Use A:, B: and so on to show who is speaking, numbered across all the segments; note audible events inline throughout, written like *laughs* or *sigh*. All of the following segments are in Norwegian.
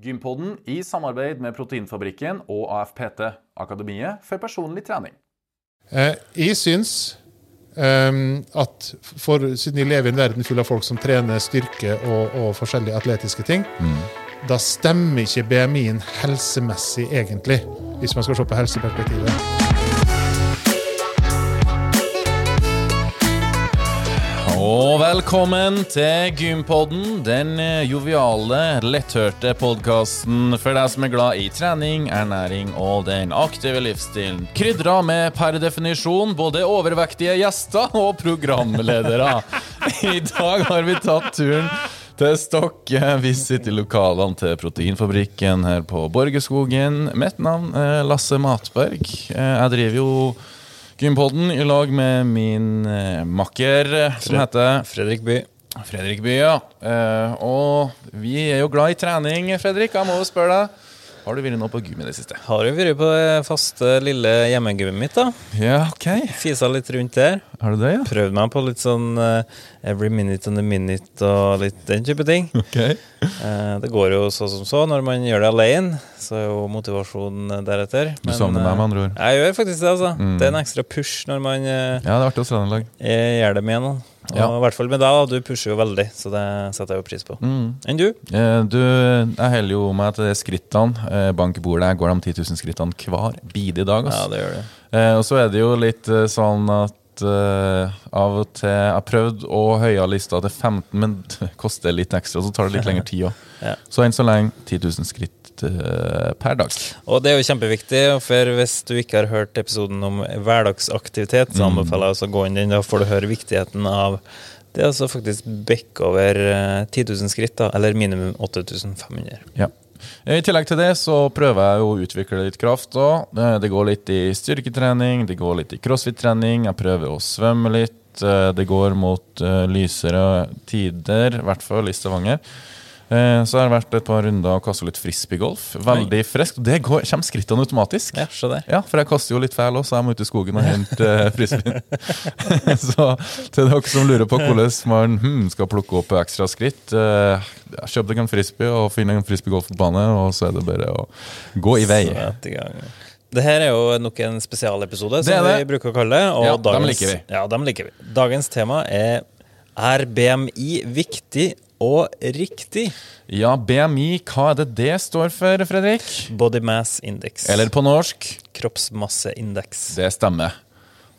A: Gympodden i samarbeid med Proteinfabrikken og AFPT, Akademiet for personlig trening.
B: Eh, jeg syns eh, at for, siden jeg lever i en verden full av folk som trener styrke og, og forskjellige atletiske ting, da stemmer ikke BMI-en helsemessig, egentlig, hvis man skal se på helseperspektivet.
A: Og velkommen til Gympodden, den eh, joviale, letthørte podkasten for deg som er glad i trening, ernæring og den aktive livsstilen. Krydra med per definisjon både overvektige gjester og programledere. *laughs* I dag har vi tatt turen til Stokke. Vi sitter i lokalene til Proteinfabrikken her på Borgerskogen. Mitt navn er Lasse Matberg. Eh, Jeg driver jo Gympodden i lag med min eh, makker, som heter
C: Fredrik By.
A: Fredrik By. Ja. Eh, og vi er jo glad i trening, Fredrik. Jeg må jo spørre deg. Har du vært nå på gym i det siste?
C: Har jo vært på det faste lille hjemmegymmet mitt. da
A: Ja, ok.
C: Fisa litt rundt der.
A: Har du det, ja?
C: Prøvd meg på litt sånn eh, every minute on the minute og litt den type ting. *laughs*
A: Ok.
C: Eh, det går jo så som så. Når man gjør det alene, så er jo motivasjonen deretter.
A: Du savner meg, med andre ord.
C: eh, Jeg gjør faktisk det, altså. Det er en ekstra push når man eh,
A: Ja, det er artig å trene i lag.
C: eh, gjør det med noen. Og i hvert fall med deg. Du pusher jo veldig, så det setter jeg jo pris på.
A: Mm.
C: Enn du?
A: Eh, du, jeg holder jo meg til de skrittene. Eh, bank i bordet. Jeg går de 10 000 skrittene hver bidige dag.
C: Ja, det gjør det.
A: Eh, og så er det jo litt eh, sånn at eh, av og til Jeg har prøvd å høye lista til 15, men *laughs* det koster litt ekstra, så tar det litt *laughs* lengre tid òg.
C: Ja.
A: Så enn så lenge 10 000 skritt eh, per dag.
C: Og det er jo kjempeviktig, for hvis du ikke har hørt episoden om hverdagsaktivitet, så anbefaler jeg å gå inn den. Da får du høre viktigheten av det er altså faktisk bekke over eh, 10 000 skritt, da, eller minimum 8500.
A: Ja. I tillegg til det så prøver jeg å utvikle litt kraft. Da. Det, går litt i styrketrening, det går litt i crossfit-trening. Jeg prøver å svømme litt. Eh, Det går mot eh, lysere tider, i hvert fall i Stavanger. Eh, Så har det vært et par runder og kastet litt frisbeegolf. Veldig friskt. Det går, kommer skrittene automatisk.
C: Ja, så der.
A: Ja, for jeg kaster jo litt feil også, så jeg må ut i skogen og hente uh, frisbeen. *laughs* så til dere som lurer på hvordan man hmm, skal plukke opp ekstra skritt, uh, kjøp deg en frisbee og finn en frisbeegolfbane, og så er det bare å gå i vei.
C: Sett i gang. Det her er jo nok en spesialepisode, som
A: det.
C: vi bruker å kalle det. Og
A: Ja, dem liker vi.
C: Ja, dem liker vi. Dagens tema er Er BMI viktig og riktig?
A: Ja, BMI, hva er det det står for, Fredrik?
C: Body mass index.
A: Eller på norsk?
C: kroppsmasseindeks.
A: Det stemmer.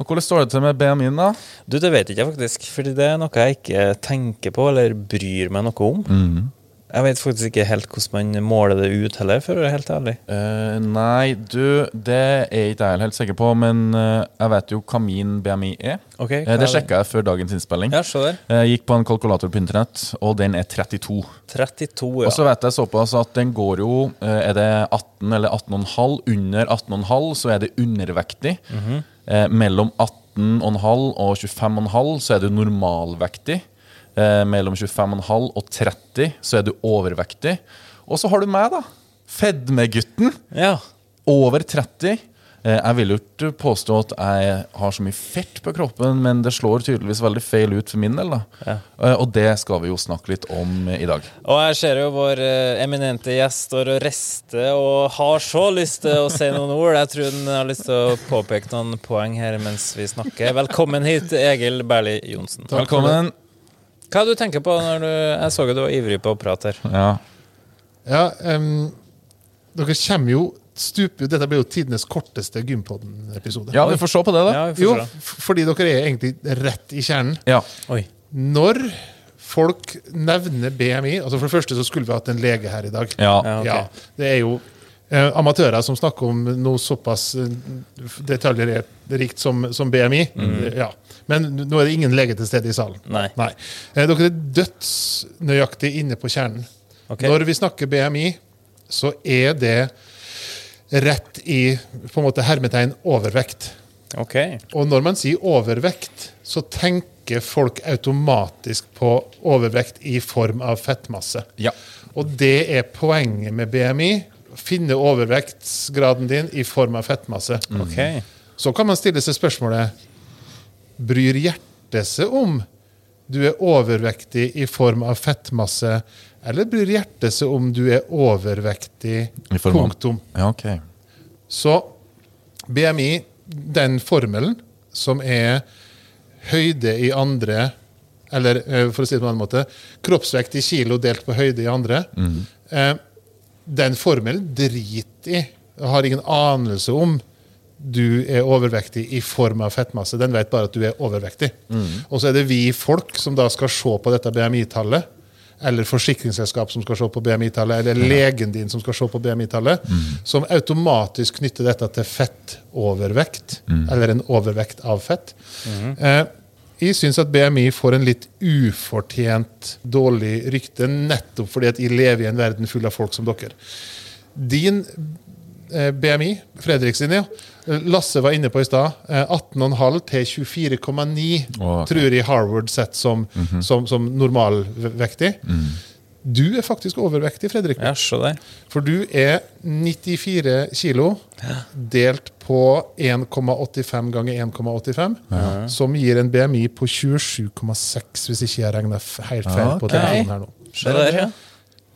A: Og hvordan står det til med BMI-en, da?
C: Du, det vet jeg ikke faktisk, fordi det er noe jeg ikke tenker på eller bryr meg noe om.
A: Mm.
C: Jeg vet faktisk ikke helt hvordan man måler det ut heller, for å være helt ærlig.
A: Uh, nei, du, det er ikke jeg helt sikker på, men uh, jeg vet jo hva min BMI er. Okay,
C: hva
A: det sjekka jeg før dagens innspilling.
C: Ja, se der.
A: Jeg gikk på en kalkulator på internett, og den er 32.
C: 32, ja.
A: Og så vet jeg såpass at den går jo Er det 18 eller 18,5? Under 18,5 så er det undervektig. eh, mellom 18,5 og 25,5 så er du normalvektig. Eh, mellom 25,5 og 30 så er du overvektig. Og så har du meg, da. Fedmegutten.
C: ja.
A: Over 30. Eh, Jeg vil jo ikke påstå at jeg har så mye fett på kroppen, men det slår tydeligvis veldig feil ut for min del. da.
C: Ja.
A: Eh, Og det skal vi jo snakke litt om i dag.
C: Og jeg ser jo vår eminente gjest står og rister og har så lyst til å si noen ord. Jeg tror han har lyst til å påpeke noen poeng her mens vi snakker. Velkommen hit, Egil Berli Johnsen.
A: Velkommen.
C: Hva er det du tenker på når du Jeg så jo du var ivrig på å prate her.
A: Ja.
B: Ja, um, dere kommer jo stuper Dette blir jo tidenes korteste Gympodden-episode.
A: ja, vi får se på det, da.
C: Ja, vi
B: Jo, fordi dere er egentlig rett i kjernen.
A: Ja.
C: Oi.
B: Når folk nevner BMI altså For det første så skulle vi hatt en lege her i dag.
A: Ja.
C: Ja, ok.
B: Ja, det er jo eh, amatører som snakker om noe såpass eh, detaljrikt som, som BMI. Ja. Men nå er det ingen lege til stede i salen.
C: Nei.
B: Eh, dere er dødsnøyaktig inne på kjernen.
C: Okay.
B: Når vi snakker BMI, så er det rett i på en måte hermetegn overvekt.
C: Okay.
B: Og når man sier overvekt, så tenker folk automatisk på overvekt i form av fettmasse.
A: Ja.
B: Og det er poenget med BMI. Finne overvektsgraden din i form av fettmasse.
C: Okay.
B: Så kan man stille seg spørsmålet Bryr hjertet seg om du er overvektig i form av fettmasse, Eller bryr hjertet seg om du er overvektig?
A: I form av-
B: Punktum.
A: Ja, okay.
B: Så BMI, den formelen som er høyde i andre Eller eh, for å si det på en annen måte kroppsvekt i kilo delt på høyde i andre. Eh, den formelen driter i. Har ingen anelse om du er overvektig i form av fettmasse. Den vet bare at du er overvektig. Og så er det vi folk som da skal se på dette BMI-tallet. Eller forsikringsselskap som skal se på BMI-tallet, eller legen din som skal se på BMI-tallet, som automatisk knytter dette til fettovervekt, eller en overvekt av fett. Eh, jeg syns at BMI får en litt ufortjent dårlig rykte, nettopp fordi at jeg lever i en verden full av folk som dere. Din eh, BMI, Fredrik sin, ja. Lasse var inne på i stad. eh, 18,5 til 24,9
A: Å, ok.
B: tror jeg Harvard setter som, som, som normalvektig. Du er faktisk overvektig, Fredrik.
C: Ja, se der.
B: For du er 94 kilo delt på 1,85 ganger 1,85, som gir en BMI på 27,6, hvis ikke jeg regner helt feil på telefonen her nå.
C: Se der, ja.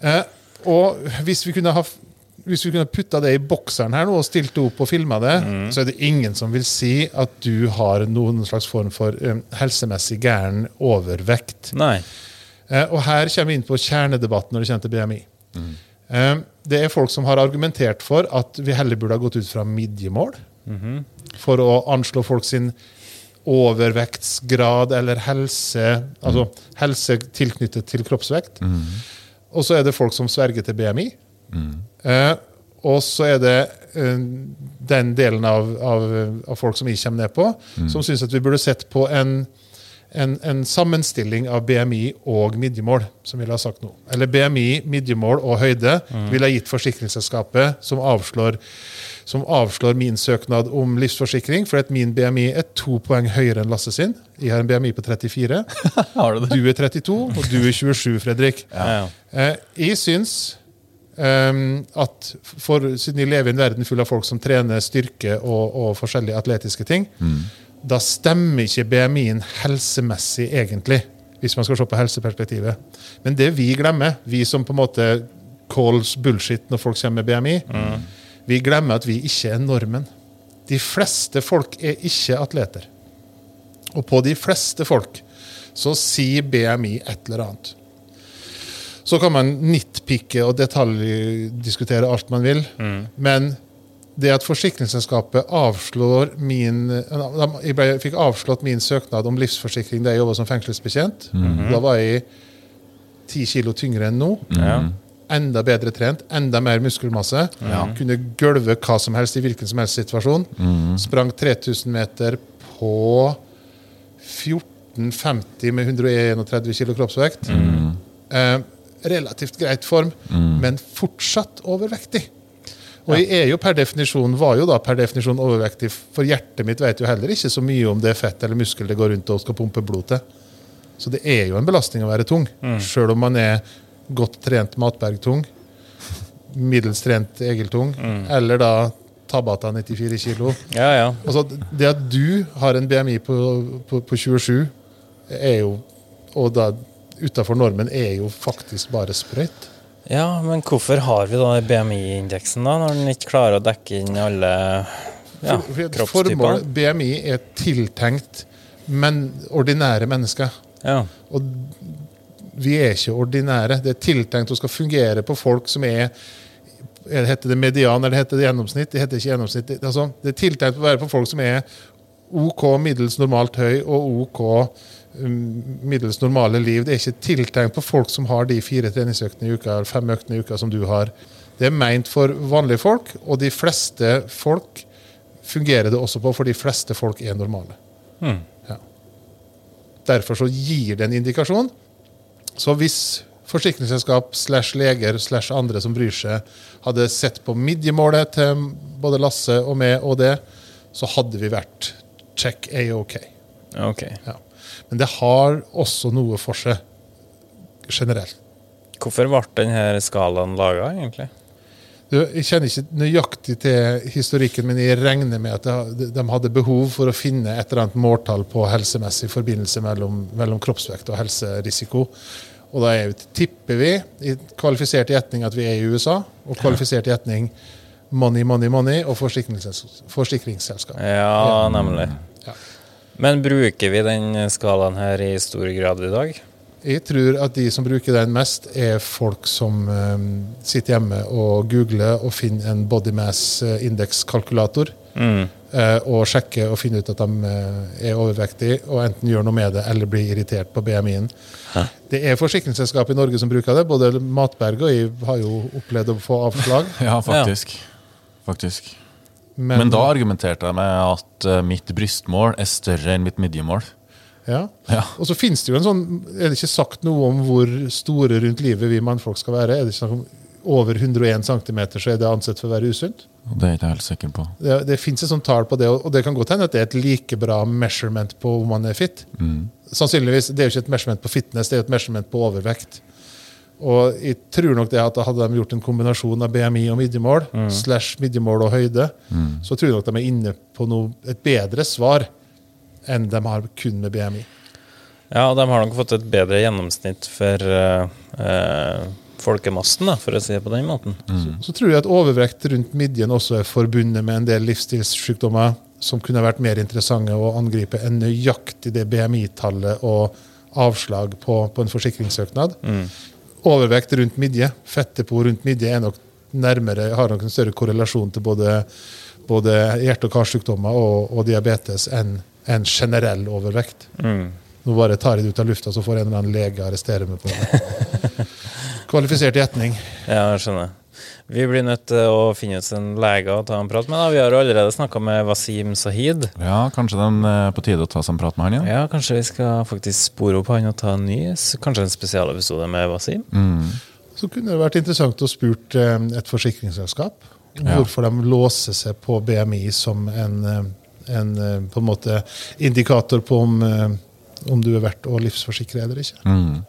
B: Eh, og hvis vi kunne ha hvis vi kunne putta det i bokseren her nå og stilt det opp og filma det, så er det ingen som vil si at du har noen slags form for um, helsemessig gæren overvekt.
C: Nei.
B: Eh, og her kommer vi inn på kjernedebatten når det kommer til BMI. Mm. det er folk som har argumentert for at vi heller burde ha gått ut fra midjemål for å anslå folk sin overvektsgrad eller helse, altså helse tilknyttet til kroppsvekt. Og så er det folk som sverger til BMI. Eh, og så er det eh, den delen av, av, av folk som jeg kommer ned på, som syns at vi burde sett på en, en, en sammenstilling av BMI og midjemål, som vi ville ha sagt nå. Eller BMI, midjemål og høyde ville ha gitt forsikringsselskapet, som avslår, som avslår min søknad om livsforsikring, for at min BMI er to poeng høyere enn Lasse sin. Jeg har en BMI på 34. *laughs*
A: Har du det?
B: Du er 32, og du er 27, Fredrik.
C: Ja. ja.
B: Eh, jeg syns Um, at for, siden jeg lever i en verden full av folk som trener styrke og, og forskjellige atletiske ting, da stemmer ikke BMI-en helsemessig, egentlig, hvis man skal se på helseperspektivet. Men det vi glemmer, vi som på en måte calls bullshit når folk kommer med BMI, vi glemmer at vi ikke er normen. De fleste folk er ikke atleter. Og på de fleste folk så sier BMI et eller annet. Så kan man nitpikke og detaljdiskutere alt man vil, men det at forsikringsselskapet avslår min Jeg ble, fikk avslått min søknad om livsforsikring da jeg jobba som fengselsbetjent. Da var jeg ti kilo tyngre enn nå.
C: Ja.
B: Enda bedre trent, enda mer muskelmasse. Kunne gølve hva som helst i hvilken som helst situasjon. Sprang 3000 meter på 14,50 med 131 kilo kroppsvekt. Eh, relativt greit form, men fortsatt overvektig. Og jeg er jo per definisjon, var jo da per definisjon overvektig, for hjertet mitt vet jo heller ikke så mye om det er fett eller muskel det går rundt og skal pumpe blod til. Så det er jo en belastning å være tung, sjøl om man er godt trent Matberg-tung, middels trent Egil-tung, eller da Tabata 94 kilo.
C: ja, ja.
B: Altså, det at du har en BMI på, på, på 27, er jo, og da utafor normen, er jo faktisk bare sprøyt.
C: Ja, men hvorfor har vi da BMI-indeksen, da, når den ikke klarer å dekke inn alle ja, kroppstyper?
B: Formålet, BMI er tiltenkt men, ordinære mennesker.
C: Ja.
B: Og vi er ikke ordinære. Det er tiltenkt å skal fungere på folk som er er- Heter det median eller heter det gjennomsnitt? Det heter ikke gjennomsnitt. Det, altså, det er tiltenkt å være på folk som er OK middels normalt høy og OK middels normale liv. Det er ikke tiltenkt på folk som har de fire treningsøktene i uka eller fem øktene i uka som du har. Det er meint for vanlige folk, og de fleste folk fungerer det også på, for de fleste folk er normale. Ja. Derfor så gir det en indikasjon. Så hvis forsikringsselskap slash leger slash andre som bryr seg, hadde sett på midjemålet til både Lasse og meg og det, så hadde vi vært check AOK.
C: -OK. Ok.
B: Ja. Men det har også noe for seg generelt.
C: Hvorfor ble denne skalaen laga, egentlig?
B: Du, jeg kjenner ikke nøyaktig til historikken, men jeg regner med at de, de hadde behov for å finne et eller annet måltall på helsemessig forbindelse mellom, mellom kroppsvekt og helserisiko. Og da er, tipper vi i kvalifisert gjetning at vi er i USA, og kvalifisert gjetning money, money, money og forsikringsselskap.
C: Ja, nemlig.
B: Ja.
C: Men bruker vi den skalaen her i stor grad i dag?
B: Jeg tror at de som bruker den mest, er folk som eh, sitter hjemme og googler og finner en body mass index-kalkulator.
C: Mm.
B: eh, og sjekker og finner ut at de eh, er overvektige, og enten gjør noe med det eller blir irritert på BMI-en. Det er forsikringsselskap i Norge som bruker det. Både Matberg og jeg har jo opplevd å få avslag. *laughs*
A: Ja, faktisk. faktisk. Men, da argumenterte jeg med at eh, mitt brystmål er større enn mitt midjemål.
B: ja.
A: Ja.
B: Og så finnes det jo en sånn Er det ikke sagt noe om hvor store rundt livet vi mannfolk skal være? Er det ikke snakk om over 101 cm, så er det ansett for å være usunt?
A: Det er jeg ikke helt sikker på.
B: Det, det fins et sånt tall på det, og det kan godt hende at det er et like bra measurement på om man er fit. Sannsynligvis, Det er jo ikke et measurement på fitness, det er jo et measurement på overvekt. Og jeg tror nok det at Hadde de gjort en kombinasjon av BMI og midjemål, slash midjemål og høyde, så tror jeg nok de er inne på noe, et bedre svar enn de har kun med BMI.
C: Ja, de har nok fått et bedre gjennomsnitt for uh, uh, folkemassen, da, for å si det på den måten.
B: Så tror jeg at overvekt rundt midjen også er forbundet med en del livsstilssykdommer som kunne vært mer interessante å angripe enn nøyaktig det BMI-tallet og avslag på, på en forsikringssøknad. Overvekt rundt midje, fettdepot rundt midje, er nok nærmere, har nok en større korrelasjon til både, både hjerte- og karsykdommer og, og diabetes enn en generell overvekt. Nå bare tar jeg det ut av lufta, så får en eller annen lege arrestere meg på det. *laughs* Kvalifisert gjetning.
C: Ja, jeg skjønner. Vi blir nødt til å finne ut en lege å ta en prat med. da. Vi har jo allerede snakka med Wasim Sahid.
A: Ja, Kanskje det er på tide å ta seg en prat med han igjen?
C: Ja, kanskje vi skal faktisk spore opp han og ta en ny, kanskje en spesialepisode med Wasim?
B: Så kunne det vært interessant å spurt eh, et forsikringsselskap
A: Ja.
B: hvorfor de låser seg på BMI som en, eh, en eh, på en måte indikator på om, eh, om du er verdt å livsforsikre eller ikke.
A: Mm.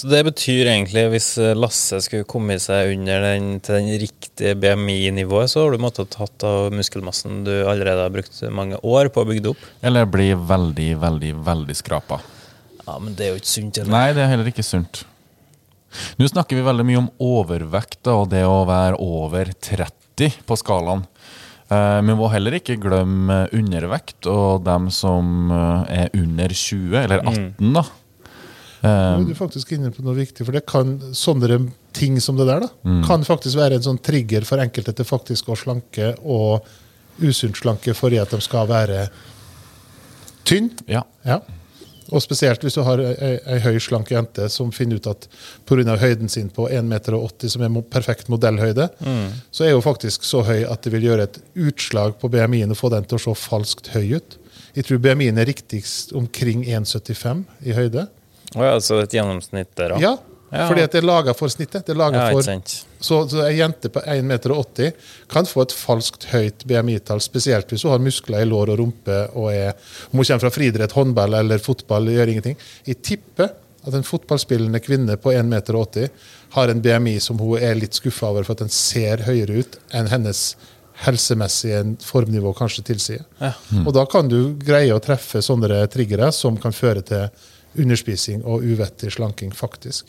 C: Så det betyr egentlig, hvis eh, Lasse skulle komme seg under den, til den riktige BMI-nivået, så har du måttet tatt av muskelmassen du allerede har brukt mange år på å bygge opp.
A: Eller bli veldig, veldig, veldig skrapa.
C: Ja, men det er jo ikke sunt. Eller?
A: Nei, det er heller ikke sunt. Nå snakker vi veldig mye om overvekt da, og det å være over 30 på skalaen. Men Vi må heller ikke glemme undervekt og dem som eh, er under 20, eller 18, da.
B: Nå er du faktisk inne på noe viktig, for det kan, sånne ting som det der da, kan faktisk være en sånn trigger for enkelte til faktisk å slanke og usunt slanke fordi at de skal være tynn.
A: Ja.
B: Ja. Og spesielt hvis du har ei, ei høy, slank jente som finner ut at pga. høyden sin på 1,80 meter, som er perfekt modellhøyde, så er hun faktisk så høy at det vil gjøre et utslag på BMI-en og få den til å se falskt høy ut. Jeg tror BMI-en er riktigst omkring 1,75 i høyde.
C: Å ja, så et gjennomsnitt der òg?
B: Ja,
C: Ja.
B: fordi at det er laga for snittet. Det er laget
C: Ja,
B: for, så, så ei jente på 1,80 meter kan få et falskt høyt BMI-tall, spesielt hvis hun har muskler i lår og rumpe og er, om hun kommer fra friidrett, håndball eller fotball. gjør ingenting. Jeg tipper at en fotballspillende kvinne på 1,80 meter har en BMI som hun er litt skuffa over for at den ser høyere ut enn hennes helsemessige formnivå kanskje tilsier.
C: Ja.
B: Og da kan du greie å treffe sånne triggere som kan føre til underspising og uvettig slanking, faktisk.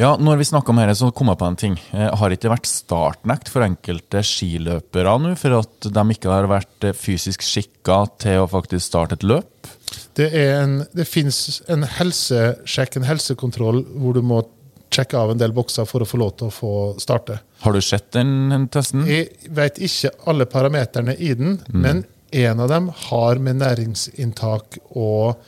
A: Ja, når vi snakker om dette, så kom jeg på en ting. Eh, Har ikke det vært startnekt for enkelte skiløpere nå, for at de ikke har vært eh, fysisk skikka til å faktisk starte et løp?
B: Det, en, det finnes en helsesjekk, en helsekontroll, hvor du må sjekke av en del bokser for å få lov til å få starte.
A: Har du sett den, testen?
B: Jeg vet ikke alle parameterne i den, men en av dem har med næringsinntak og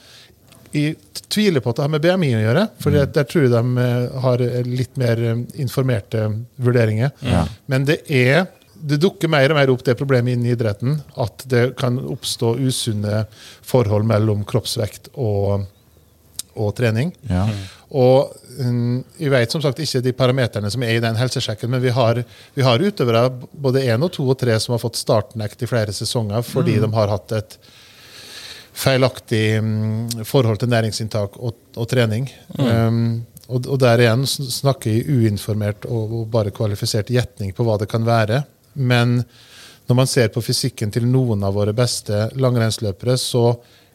B: Jeg tviler på at det har med BMI å gjøre, for der tror jeg de eh, har litt mer eh, informerte vurderinger.
A: Ja.
B: Men det er det dukker mer og mer opp det problemet innen idretten at det kan oppstå usunne forhold mellom kroppsvekt og, og trening.
A: Ja.
B: Og mm, Jeg vet som sagt ikke de parameterne som er i den helsesjekken, men vi har, vi har utøvere, både én og to og tre, som har fått startnekt i flere sesonger fordi de har hatt et feilaktig mm, forhold til næringsinntak og, og trening. Um, og, og der igjen snakker jeg uinformert og, og bare kvalifisert gjetning på hva det kan være. Men når man ser på fysikken til noen av våre beste langrennsløpere, så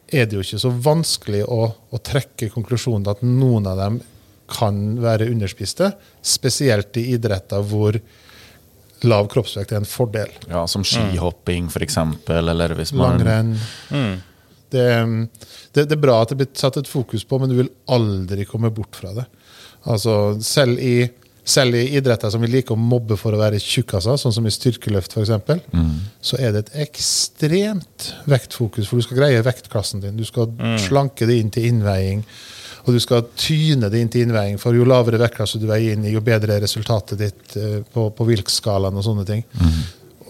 B: er det jo ikke så vanskelig å, å trekke konklusjonen at noen av dem kan være underspiste, spesielt i idretter hvor lav kroppsvekt er en fordel.
A: Ja, Som skihopping, for eksempel, eller hvis man
B: Langrenn. Det, det, det er bra at det blir satt et fokus på, men du vil aldri komme bort fra det. Altså, selv i, selv i idretter som vi liker å mobbe for å være tjukkaser, sånn som i styrkeløft f.eks., så er det et ekstremt vektfokus, for du skal greie vektklassen din. Du skal slanke det inn til innveiing, og du skal tyne det inn til innveiing. For jo lavere vektklasse du veier inn i, jo bedre er resultatet ditt eh, på, på Wilks-skalaen og sånne ting.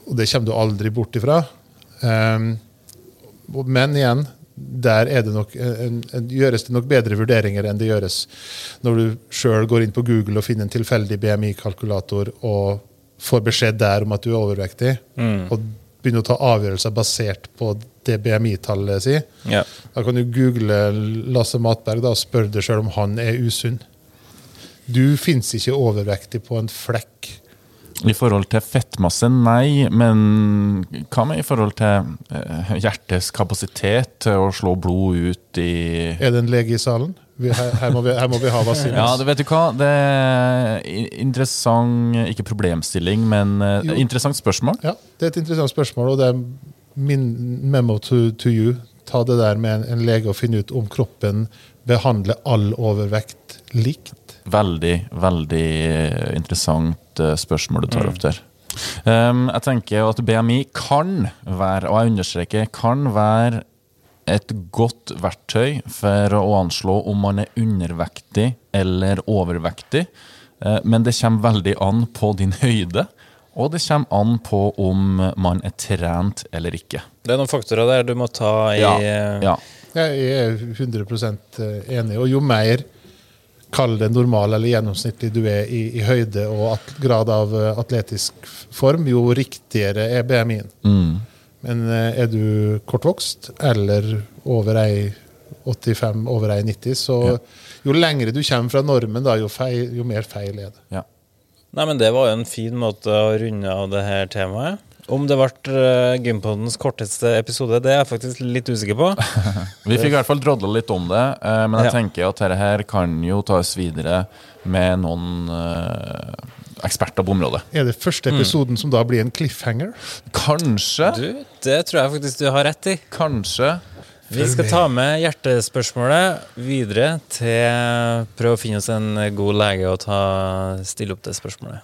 B: Og det kommer du aldri bort ifra. Um, Men igjen, der er det nok, en, en, gjøres det nok bedre vurderinger enn det gjøres når du sjøl går inn på Google og finner en tilfeldig BMI-kalkulator og får beskjed der om at du er overvektig, og begynner å ta avgjørelser basert på det BMI-tallet si.
C: Ja.
B: Da kan du google Lasse Matberg da, og spørre deg sjøl om han er usunn. Du fins ikke overvektig på en flekk.
A: I forhold til fettmasse, nei. Men hva med i forhold til eh, hjertets kapasitet til å slå blod ut i
B: Er det en lege i salen? Her, her, må vi, her må vi ha vaksine.
A: Ja, det vet du hva. Det er interessant Ikke problemstilling, men eh,
B: Jo.
A: interessant spørsmål.
B: Ja, det er et interessant spørsmål, og det er min memo to, to you. Ta det der med en, en lege og finne ut om kroppen behandler all overvekt likt.
A: Veldig, veldig eh, interessant eh, spørsmål du tar opp der. Um, jeg tenker at BMI kan være, og jeg understreker, kan være et godt verktøy for å anslå om man er undervektig eller overvektig. Eh, Men det kommer veldig an på din høyde, og det kommer an på om man er trent eller ikke.
C: Det er noen faktorer der du må ta i
A: Ja,
C: eh,
A: ja.
B: Jeg er 100% enig. Og jo mer kall det normal eller gjennomsnittlig du er i, i høyde og at, grad av eh, atletisk form, jo riktigere er BMI-en.
A: Mm.
B: Men eh, er du kortvokst eller over ei 85, over ei 90, så jo lengre du kommer fra normen, da, jo, feil, jo mer feil er det.
A: ja.
C: Nei, men Det var jo en fin måte å runde av det her temaet. Om det ble uh, Gympodens korteste episode, det er jeg faktisk litt usikker på. *laughs*
A: Vi fikk i hvert fall drodla litt om det, eh, men jeg
C: Ja.
A: tenker at dette her kan jo tas videre med noen eh, eksperter på området.
B: Er det første episoden som da blir en cliffhanger?
A: Kanskje,
C: Du, Det tror jeg faktisk du har rett i.
A: kanskje
C: Vi skal ta med hjertespørsmålet videre til prøve å finne oss en god lege og ta, stille opp det spørsmålet.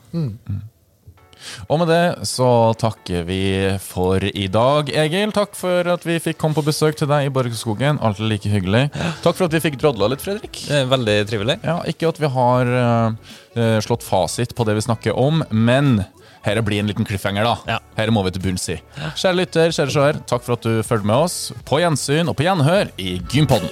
A: Og med det så takker vi for i dag. Egil, takk for at vi fikk komme på besøk til deg i Borgskogen. Alltid like hyggelig. Takk for at vi fikk drodla litt, Fredrik.
C: Veldig trivelig.
A: Ja, Ikke at vi har uh, slått fasit på det vi snakker om, men her blir en liten cliffhanger, da.
C: Ja.
A: Her må vi til bunns i. Kjære lytter, kjære seer, takk for at du fulgte med oss. På gjensyn og på gjenhør i Gympodden.